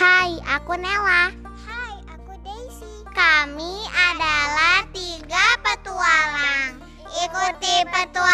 Hai, aku Nella. Hai, aku Daisy. Kami adalah tiga petualang. Ikuti petualang.